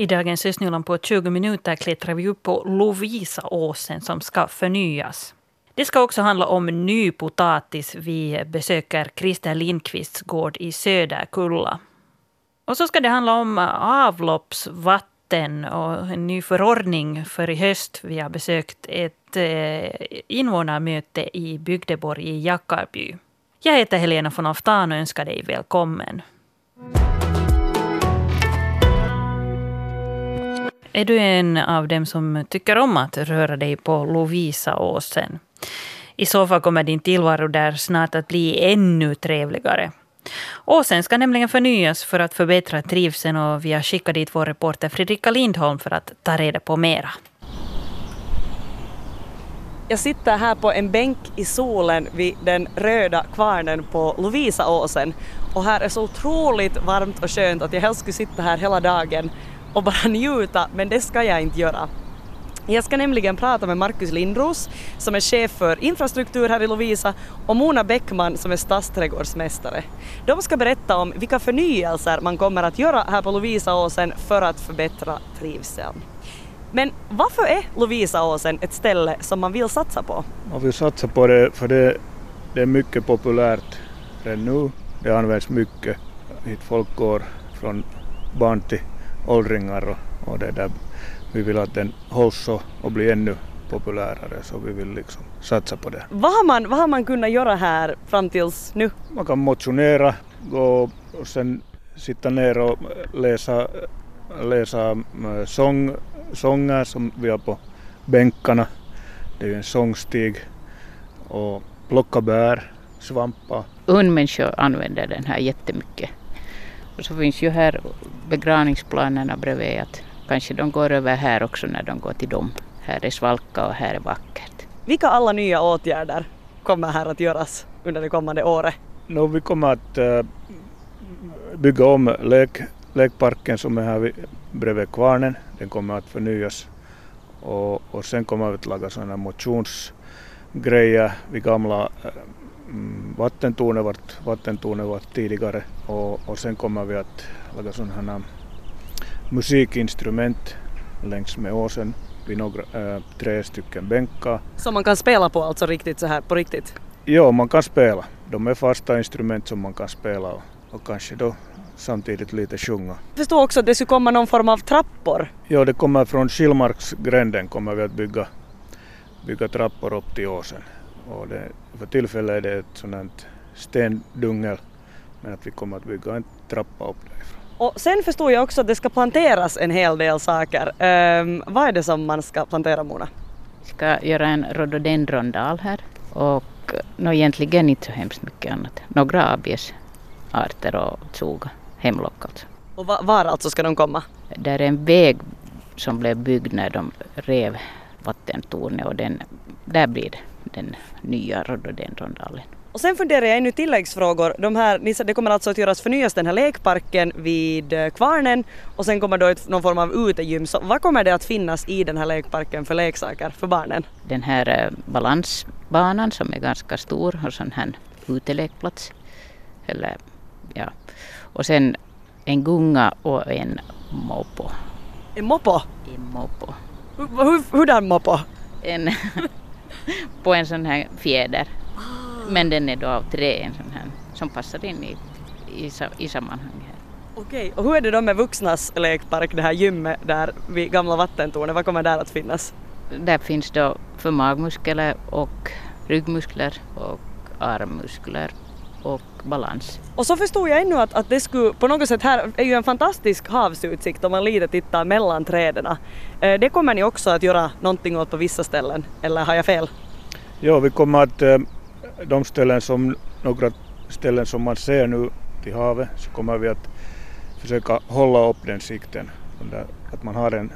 I dagens Östnyland på 20 minuter klättrar vi upp på Lovisaåsen som ska förnyas. Det ska också handla om ny potatis. Vi besöker Christer Lindqvists gård i Söderkulla. Och så ska det handla om avloppsvatten och en ny förordning för i höst. Vi har besökt ett eh, invånarmöte i Bygdeborg i Jakarby. Jag heter Helena von Aftan och önskar dig välkommen. Är du en av dem som tycker om att röra dig på Lovisaåsen? I så fall kommer din tillvaro där snart att bli ännu trevligare. Åsen ska nämligen förnyas för att förbättra trivseln och vi har skickat dit vår reporter Fredrika Lindholm för att ta reda på mera. Jag sitter här på en bänk i solen vid den röda kvarnen på Lovisaåsen och här är så otroligt varmt och skönt att jag helst skulle sitta här hela dagen och bara njuta, men det ska jag inte göra. Jag ska nämligen prata med Markus Lindros som är chef för infrastruktur här i Lovisa och Mona Bäckman som är stadsträdgårdsmästare. De ska berätta om vilka förnyelser man kommer att göra här på Lovisaåsen för att förbättra trivseln. Men varför är Lovisaåsen ett ställe som man vill satsa på? Man vill satsa på det för det, det är mycket populärt redan nu. Det används mycket. Hit folk går från barn till åldringar och, och det där. Vi vill att den hålls och blir ännu populärare så vi vill liksom satsa på det. Vad har man, vad har man kunnat göra här fram tills nu? Man kan motionera, gå och sen sitta ner och läsa, läsa äh, sång, sånger som vi har på bänkarna. Det är ju en sångstig och plocka bär, svampar. Ungmänniskor använder den här jättemycket. Och så finns ju här begravningsplanerna bredvid att kanske de går över här också när de går till dem. Här är svalka och här är vackert. Vilka alla nya åtgärder kommer här att göras under det kommande året? No, vi kommer att uh, bygga om lek, lekparken som är här bredvid kvarnen. Den kommer att förnyas och, och sen kommer vi att laga sådana motionsgrejer vid gamla vattentornet vart, vattentornet vart tidigare och, och sen kommer vi att laga sådana musikinstrument längs med åsen vid några, äh, tre stycken bänkar. Som man kan spela på alltså riktigt så här på riktigt? Ja, man kan spela. De är fasta instrument som man kan spela och, och kanske då samtidigt lite sjunga. Jag förstår också att det skulle komma någon form av trappor? Ja, det kommer från Skillmarksgränden kommer vi att bygga, bygga trappor upp till åsen. Och det, för tillfället är det ett sådant stendungel men att vi kommer att bygga en trappa upp därifrån. Och sen förstod jag också att det ska planteras en hel del saker. Um, vad är det som man ska plantera Mona? Vi ska göra en rhododendrondal här och no, egentligen inte så hemskt mycket annat. Några abesarter och tsuga, hemlock alltså. Och var, var alltså ska de komma? Där är en väg som blev byggd när de rev vattentornet och den, där blir den nya rhododendrondalen. Och sen funderar jag ännu tilläggsfrågor. De här, det kommer alltså att göras förnyas den här lekparken vid eh, Kvarnen och sen kommer då ett, någon form av utegym. Så vad kommer det att finnas i den här lekparken för leksaker för barnen? Den här eh, balansbanan som är ganska stor och sån här utelekplats. Eller, ja. Och sen en gunga och en mopo. En mopo? En mopo. Hur, hur, hurdan mopo? En på en sån här fjäder. Men den är då av trä, en sån här, som passar in i, i, i sammanhanget. Okej, och hur är det då med vuxnas lekpark, det här gymmet där vid gamla vattentornet, vad kommer där att finnas? Där finns då för magmuskler och ryggmuskler och armmuskler och balans. Och så förstod jag ännu att, att det skulle på något sätt här är ju en fantastisk havsutsikt om man lite tittar mellan träden. Eh, det kommer ni också att göra någonting åt på vissa ställen, eller har jag fel? Ja, vi kommer att eh, de ställen som, några ställen som man ser nu till havet så kommer vi att försöka hålla upp den sikten. Att man har en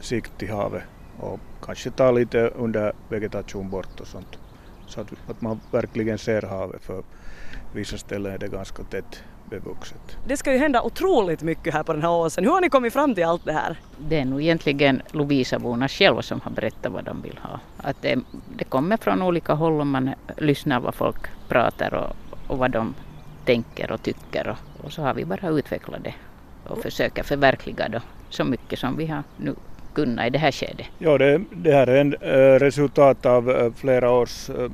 sikt till havet och kanske ta lite under vegetation bort och sånt. Så att, att man verkligen ser havet för vissa ställen är det ganska tätt bevuxet. Det ska ju hända otroligt mycket här på den här åsen. Hur har ni kommit fram till allt det här? Det är nog egentligen Lovisaborna själva som har berättat vad de vill ha. Att det, det kommer från olika håll och man lyssnar vad folk pratar och, och vad de tänker och tycker och, och, så har vi bara utvecklat det och försöker förverkliga då så mycket som vi har nu kunnat i det här skedet. Ja, det, det här är en äh, resultat av äh, flera års äh,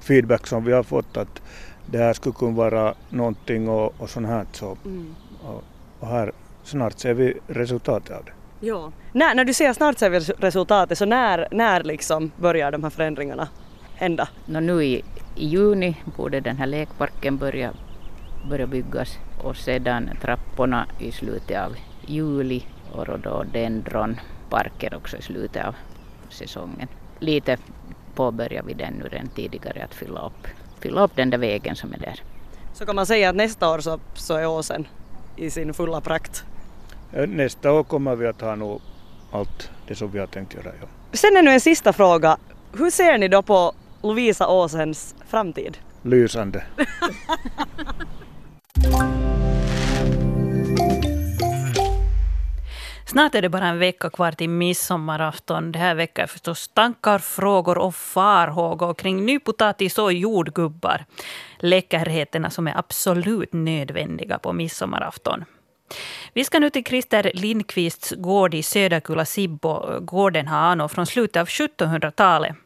feedback som vi har fått att det här skulle kunna vara någonting och, och sånt här. Så, mm. och, och, här snart ser vi resultatet av det. Ja. När, när du säger snart ser vi resultatet, så när, när liksom börjar de här förändringarna hända? No, nu i, i juni borde den här lekparken börja, börja byggas och sedan trapporna i slutet av juli och då dendronparker också i slutet av säsongen. Lite påbörjar vi den nu redan tidigare att fylla upp, fylla upp den där vägen som är där. Så kan man säga att nästa år så, så är åsen i sin fulla prakt? Nästa år kommer vi att ha nog allt det som vi har tänkt göra. Ja. Sen är nu en sista fråga. Hur ser ni då på Lovisa Åsens framtid? Lysande. Snart är det bara en vecka kvar till midsommarafton. Det här väcker förstås tankar, frågor och farhågor kring nypotatis och jordgubbar. Läckerheterna som är absolut nödvändiga på midsommarafton. Vi ska nu till Christer Lindqvists gård i Söderkulla-Sibbo. Gården har anor från slutet av 1700-talet.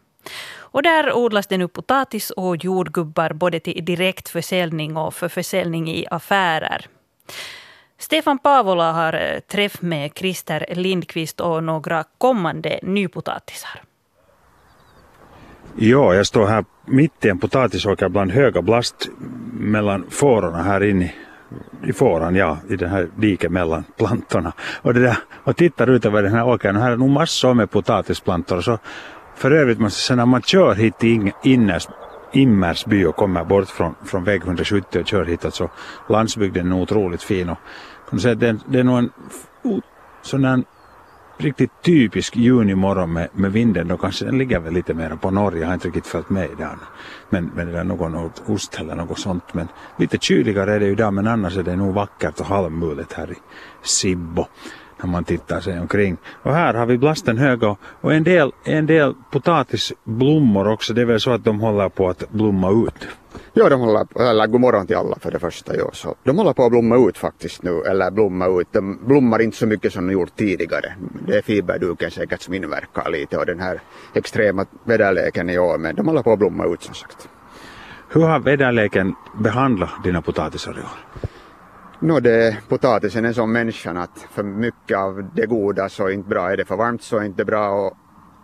Och där odlas det nu potatis och jordgubbar både till direktförsäljning och för försäljning i affärer. Stefan Paavola har eh, träff med Christer Lindqvist och några kommande nypotatisar. Ja, jag står här mitt i en potatisåker bland höga blast mellan fårorna här inne i fåran, ja, i den här diket mellan plantorna. Och, det där, och tittar ut över den här åkern, här är nog massor med potatisplantor. Så för övrigt måste jag säga, när man kör hit till innerst Immersby och kommer bort från, från väg 170 och kör hitåt så alltså. landsbygden är otroligt fin. Och, kan säga, det, det är nog en sån där riktigt typisk junimorgon med, med vinden. Då kanske den ligger väl lite mer på Norge. Jag har inte riktigt följt med idag. Men, men det är någon ost eller något sånt. Men lite kyligare är det ju idag men annars är det nog vackert och halvmulet här i Sibbo när man tittar sig omkring. Och här har vi blasten hög och, en, del, en del potatisblommor också. Det är väl så att de håller på att blomma ut. Ja, de håller eller god morgon till alla för det första. Ja, så de håller på att blomma ut faktiskt nu, eller blomma ut. De blommar inte så mycket som de gjort tidigare. Det är fiberduken säkert som inverkar lite och den här extrema väderleken i år, men de håller på att blomma ut som sagt. Hur har väderleken behandlat dina potatisar i år? No, det, potatisen är som människan att för mycket av det goda så är inte bra. Är det för varmt så är inte bra och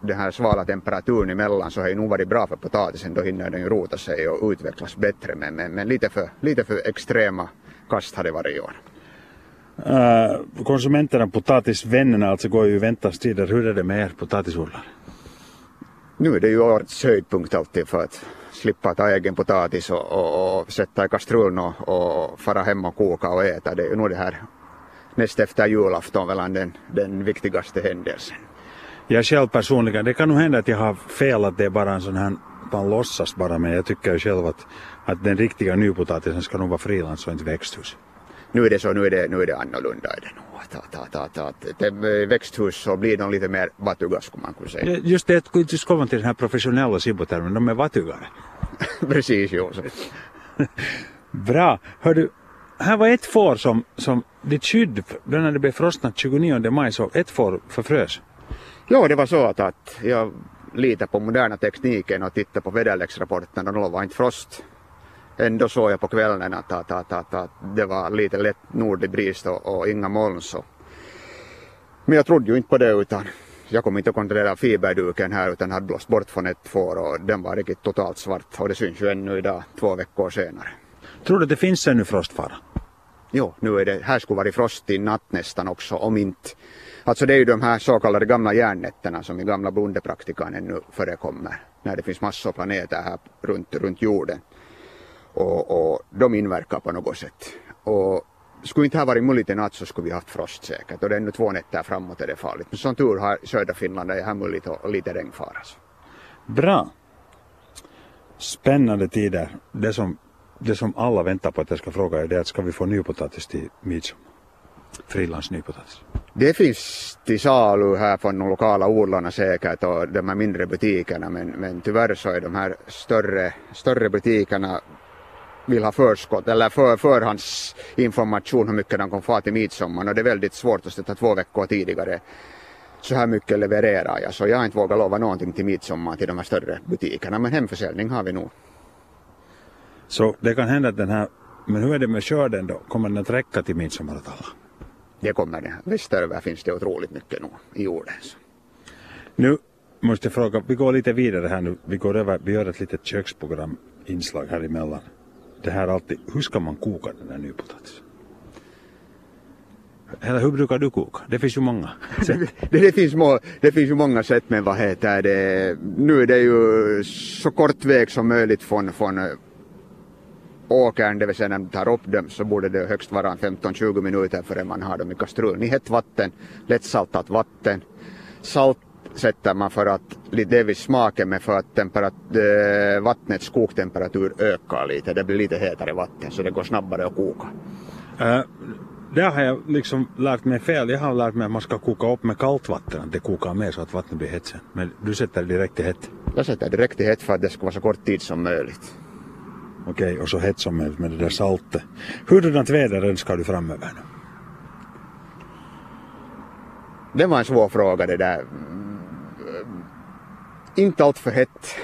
den här svala temperaturen emellan så har ju nog varit bra för potatisen. Då hinner den ju rota sig och utvecklas bättre. Men, men, men lite, för, lite för extrema kast har det varit i år. Uh, konsumenterna, potatisvännerna, alltså går ju i väntans tider. Hur är det med er potatisodlare? Nu är det ju årets höjdpunkt alltid för att slippa ta egen potatis och, och, och sätta i kastrullen och, och fara hem och koka och äta. Det är ju nog det här näst efter julafton väl den, den viktigaste händelsen. Jag själv personligen, det kan nog hända att jag har fel att det är bara en sån här, man låtsas bara men jag tycker ju själv att, att den riktiga nypotatisen ska nog vara frilands och inte växthus. Nu är det så, nu är det, nu är det annorlunda. Är det nog. Att, att, att, att, att, växthus så blir de lite mer vatuga skulle man kunna säga. Just det, just komma till den här professionella sibbotermen, de är vatugare. Precis, jo. Bra. Hör du, här var ett får som, som ditt skydd, när det blev frostnatt 29 maj, så ett får förfrös. Ja, det var så att, att jag litar på moderna tekniken och tittar på väderleksrapporten och det var inte frost. Ändå såg jag på kvällen att, att, att, att, att det var lite lätt nordlig bris och, och inga moln. Så. Men jag trodde ju inte på det utan jag kom inte att kontrollera fiberduken här utan hade blåst bort från ett får och den var riktigt totalt svart och det syns ju ännu idag två veckor senare. Tror du att det finns ännu frostfara? Jo, nu är det, här skulle varit frost i natt nästan också om inte Alltså det är ju de här så kallade gamla järnnätterna som i gamla bondepraktikan ännu förekommer. När det finns massor av planeter här runt, runt jorden. Och, och de inverkar på något sätt. Och skulle inte ha varit mulligt i natt så skulle vi haft frost säkert. Och det är ännu två nätter framåt är det farligt. Men som tur har södra Finland är här mulligt och, lite regnfara. Bra. Spännande tider. Det som, det som alla väntar på att jag ska fråga är det att ska vi få nypotatis till midsommar? Frilandsnypotatis? Det finns till salu här från de lokala odlarna säkert och de här mindre butikerna men, men tyvärr så är de här större, större butikerna vill ha förskott eller för, förhandsinformation hur mycket de kommer få till midsommar och det är väldigt svårt att sätta två veckor tidigare så här mycket levererar jag så jag har inte vågat lova någonting till midsommar till de här större butikerna men hemförsäljning har vi nog. Så det kan hända att den här, men hur är det med skörden då? Kommer den att räcka till midsommar åt alla? Det kommer det. Västeröver finns det otroligt mycket nog i jorden. Så. Nu måste jag fråga, vi går lite vidare här nu. Vi går över, vi gör ett litet köksprogram inslag här emellan. Det här alltid, hur ska man koka den där nypotatisen? Eller hur brukar du koka? Det finns ju många sätt. det, det, finns må, det finns ju många sätt men vad heter det, nu är det ju så kort väg som möjligt från, från eh, åkern, det vill säga när man tar upp dem så borde det högst vara 15-20 minuter före man har dem i kastrullen i hett vatten, lättsaltat vatten. Salt sätter man för att delvis smaken men för att temperat, äh, vattnets koktemperatur ökar lite. Det blir lite hetare vatten så det går snabbare att koka. Uh, där har jag liksom lärt mig fel. Jag har lärt mig att man ska koka upp med kallt vatten, att det kokar mer så att vattnet blir hett sen. Men du sätter det direkt i hett? Jag sätter direkt i hett för att det ska vara så kort tid som möjligt. Okej, och så hett som möjligt med det där saltet. Hurdant väder önskar du framöver nu? Det var en svår fråga det där. Inte allt för hett.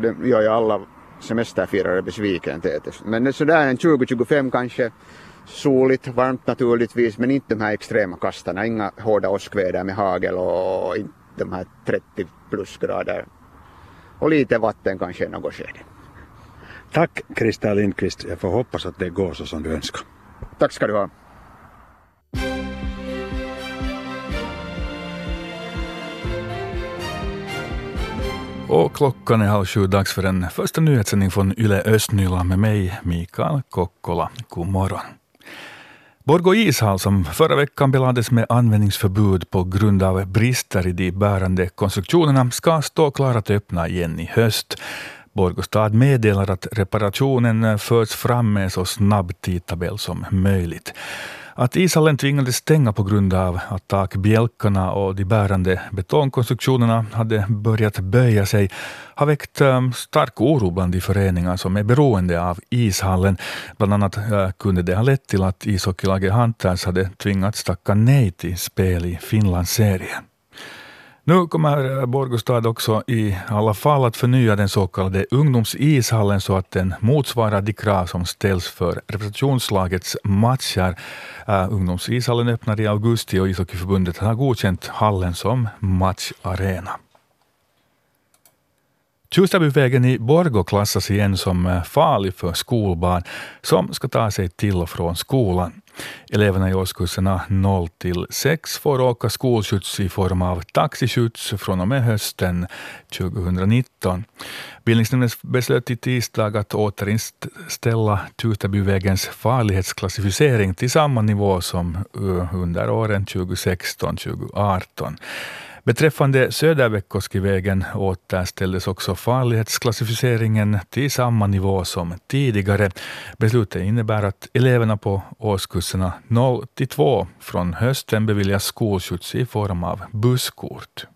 Det gör ju alla semesterfirare besviken Men sådär en 20-25 kanske. Soligt, varmt naturligtvis, men inte de här extrema kastarna. Inga hårda åskväder med hagel och inte de här 30 plusgrader. Och lite vatten kanske i något skede. Tack Krista Lindqvist. Jag får hoppas att det går så som du önskar. Tack ska du ha. Och klockan är halv sju, dags för en första nyhetssändning från Yle Östnyland med mig, Mikael Kokkola. God morgon. Borgå ishall, som förra veckan belades med användningsförbud på grund av brister i de bärande konstruktionerna, ska stå klar att öppna igen i höst. Borgostad meddelar att reparationen förs fram med så snabb tidtabell som möjligt. Att ishallen tvingades stänga på grund av att takbjälkarna och de bärande betongkonstruktionerna hade börjat böja sig har väckt ehm, stark oro bland de föreningar som är beroende av ishallen. Bland annat eh, kunde det ha lett till att ishockeylaget Hunters hade tvingats tacka nej till spel i Finlandsserien. Nu kommer eh, Borgostad också i alla fall att förnya den så kallade ungdomsishallen så att den motsvarar de krav som ställs för representationslagets matcher. Uh, ungdomsishallen öppnar i augusti och ishockeyförbundet har godkänt hallen som matcharena. Tjustabyvägen i Borgå klassas igen som eh, farlig för skolbarn som ska ta sig till och från skolan. Eleverna i årskurserna 0 till 6 får åka skolskjuts i form av taxiskjuts från och med hösten 2019. Bildningsnämnden beslöt i tisdag att återinställa Tutabyvägens farlighetsklassificering till samma nivå som under åren 2016-2018. Beträffande Söderväckoskivägen återställdes också farlighetsklassificeringen till samma nivå som tidigare. Beslutet innebär att eleverna på årskurserna 0 till 2 från hösten beviljas skolskjuts i form av busskort.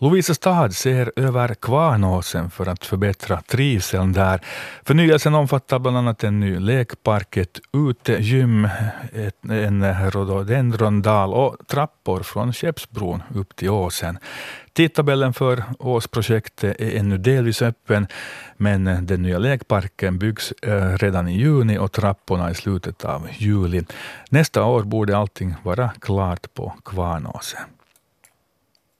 Lovisa stad ser över Kvarnåsen för att förbättra trivseln där. Förnyelsen omfattar bland annat en ny lekpark, ett utegym, en rhododendrondal och trappor från Skeppsbron upp till åsen. Tidtabellen för årsprojektet är ännu delvis öppen, men den nya lekparken byggs eh, redan i juni och trapporna i slutet av juli. Nästa år borde allting vara klart på Kvarnåsen.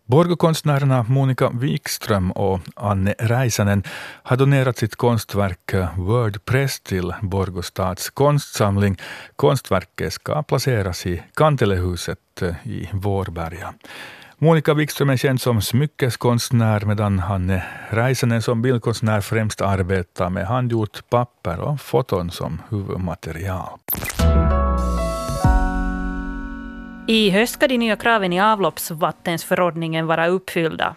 Borgokonstnärerna Monica Wikström och Anne Räisänen har donerat sitt konstverk Wordpress till Borgostads konstsamling. Konstverket ska placeras i Kantelehuset i Vårberga. Monica Wikström är känd som smyckeskonstnär medan Anne Räisänen som bildkonstnär främst arbetar med handgjort papper och foton som huvudmaterial. I höst ska de nya kraven i avloppsvattensförordningen vara uppfyllda.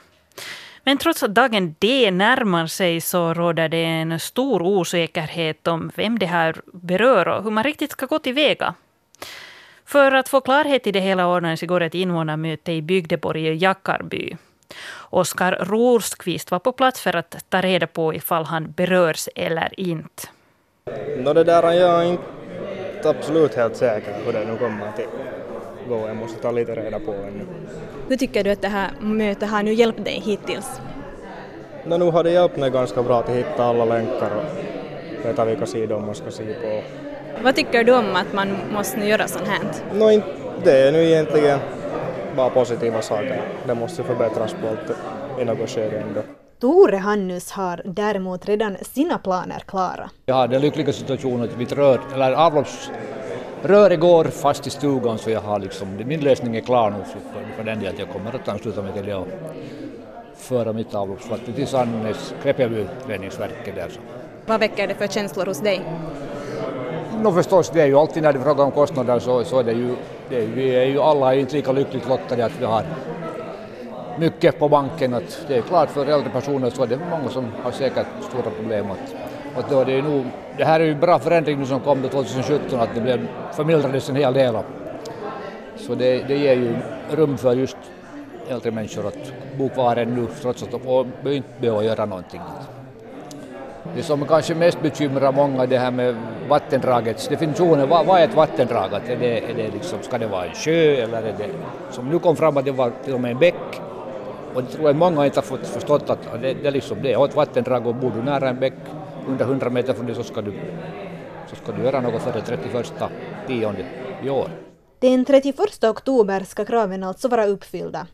Men trots att dagen D närmar sig så råder det en stor osäkerhet om vem det här berör och hur man riktigt ska gå tillväga. För att få klarhet i det hela ordnades igår ett invånarmöte i Bygdeborg i Jackarby. Oskar Rorskvist var på plats för att ta reda på ifall han berörs eller inte. No, det där är jag inte absolut helt säker hur det nu kommer till gå. Jag måste ta lite reda på ännu. Hur tycker du att det här mötet har nu hjälpt dig hittills? No, nu har det hjälpt mig ganska bra att hitta alla länkar och veta vilka sidor man ska se på. Vad tycker du om att man måste nu göra sånt här? No, det är nu egentligen bara positiva saker. Det måste förbättras på allt i något skede ändå. Tore Hannus har däremot redan sina planer klara. Jag har den lyckliga situationen att mitt rör, eller avloppsröret går fast i stugan så jag har liksom, min lösning är klar nu för, för den del att jag kommer att ansluta mig till det och föra mitt avloppsvatten till Sannäs, Kräpjärvi där. Vad väcker det för känslor hos dig? No förstås, det är ju alltid när det är fråga om kostnader så, så är det ju, det är, vi är ju alla inte lika lyckligt lottade att vi har mycket på banken. Att det är klart för äldre personer så är det många som har säkert stora problem. Att, och då det, är nog, det här är ju en bra förändring nu som kom 2017 att det blev förmildrades en hel del. Så det, det ger ju rum för just äldre människor att bo kvar ännu trots att de inte behöver göra någonting. Det som kanske mest bekymrar många är det här med vattendragets definitioner. Vad, vad är ett vattendrag? Att är det, är det liksom, ska det vara en sjö eller är det som nu kom fram att det var till och med en bäck? Och det tror jag många inte har fått förstått att det, det, liksom, det är ett vattendrag och bor du nära en bäck under 100 meter från det så ska du, så ska du göra något för det 31 tionde i år. Den 31 oktober ska kraven alltså vara uppfyllda.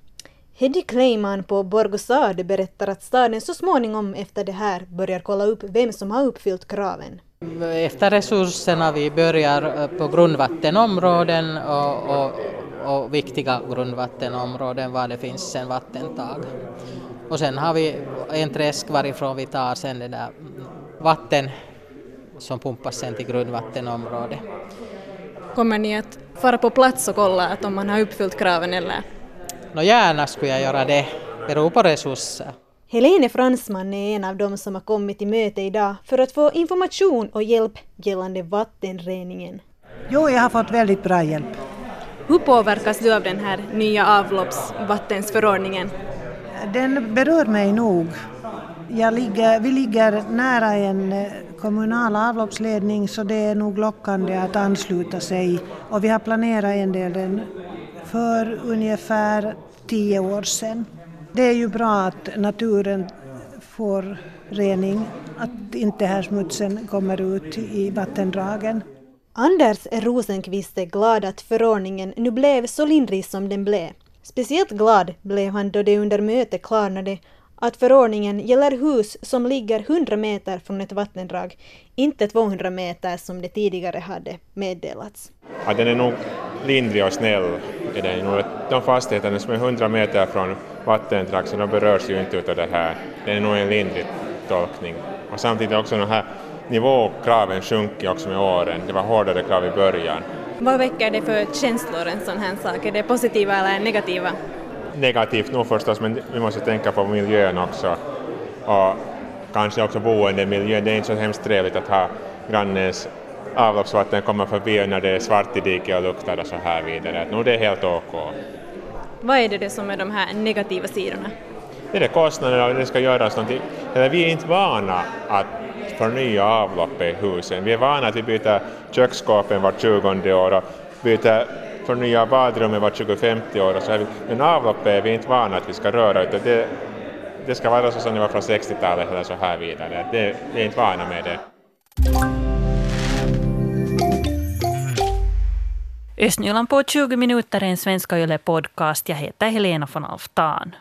Heddy Kleiman på Borgosad berättar att staden så småningom efter det här börjar kolla upp vem som har uppfyllt kraven. Efter resurserna vi börjar på grundvattenområden och, och, och viktiga grundvattenområden var det finns sen vattentag. Och sen har vi en träsk varifrån vi tar sen det där vatten som pumpas sen till grundvattenområdet. Kommer ni att fara på plats och kolla att om man har uppfyllt kraven eller? Nå gärna skulle jag göra det, beror på resurser. Helene Fransman är en av dem som har kommit till möte idag för att få information och hjälp gällande vattenreningen. Jo, jag har fått väldigt bra hjälp. Hur påverkas du av den här nya avloppsvattensförordningen? Den berör mig nog. Ligger, vi ligger nära en eh, kommunal avloppsledning så det är nog lockande att ansluta sig och vi har planerat en del för ungefär tio år sedan. Det är ju bra att naturen får rening, att inte här smutsen kommer ut i vattendragen. Anders Rosenqvist är glad att förordningen nu blev så lindrig som den blev. Speciellt glad blev han då det under mötet klarnade att förordningen gäller hus som ligger 100 meter från ett vattendrag, inte 200 meter som det tidigare hade meddelats. Ja, den är nog lindrig och snäll. Är den nog. De fastigheterna som är 100 meter från vattendrag så de berörs ju inte av det här. Det är nog en lindrig tolkning. Och samtidigt också de här nivåkraven sjunkit också med åren. Det var hårdare krav i början. Vad väcker det för känslor en sån här sak? Är det positiva eller negativa? Negativt nog förstås, men vi måste tänka på miljön också. Och kanske också boendemiljön. Det är inte så hemskt trevligt att ha grannens avloppsvatten komma förbi när det är svart i diket och luktar och så här vidare. Nu det är helt OK. Vad är det som är de här negativa sidorna? Det är kostnaderna och det ska göras någonting. Eller vi är inte vana att förnya avloppet i husen. Vi är vana att vi byter köksskåpen vart 20 år och byter förnya badrummet vart 25 år. Och så här. Men avloppet är vi inte vana att vi ska röra utan det, det ska vara så som det var från 60-talet eller så här vidare. Det, vi är inte vana med det. Östnyland på 20 minuter är en Svenska Yle podcast. Jag heter Helena von Alftan.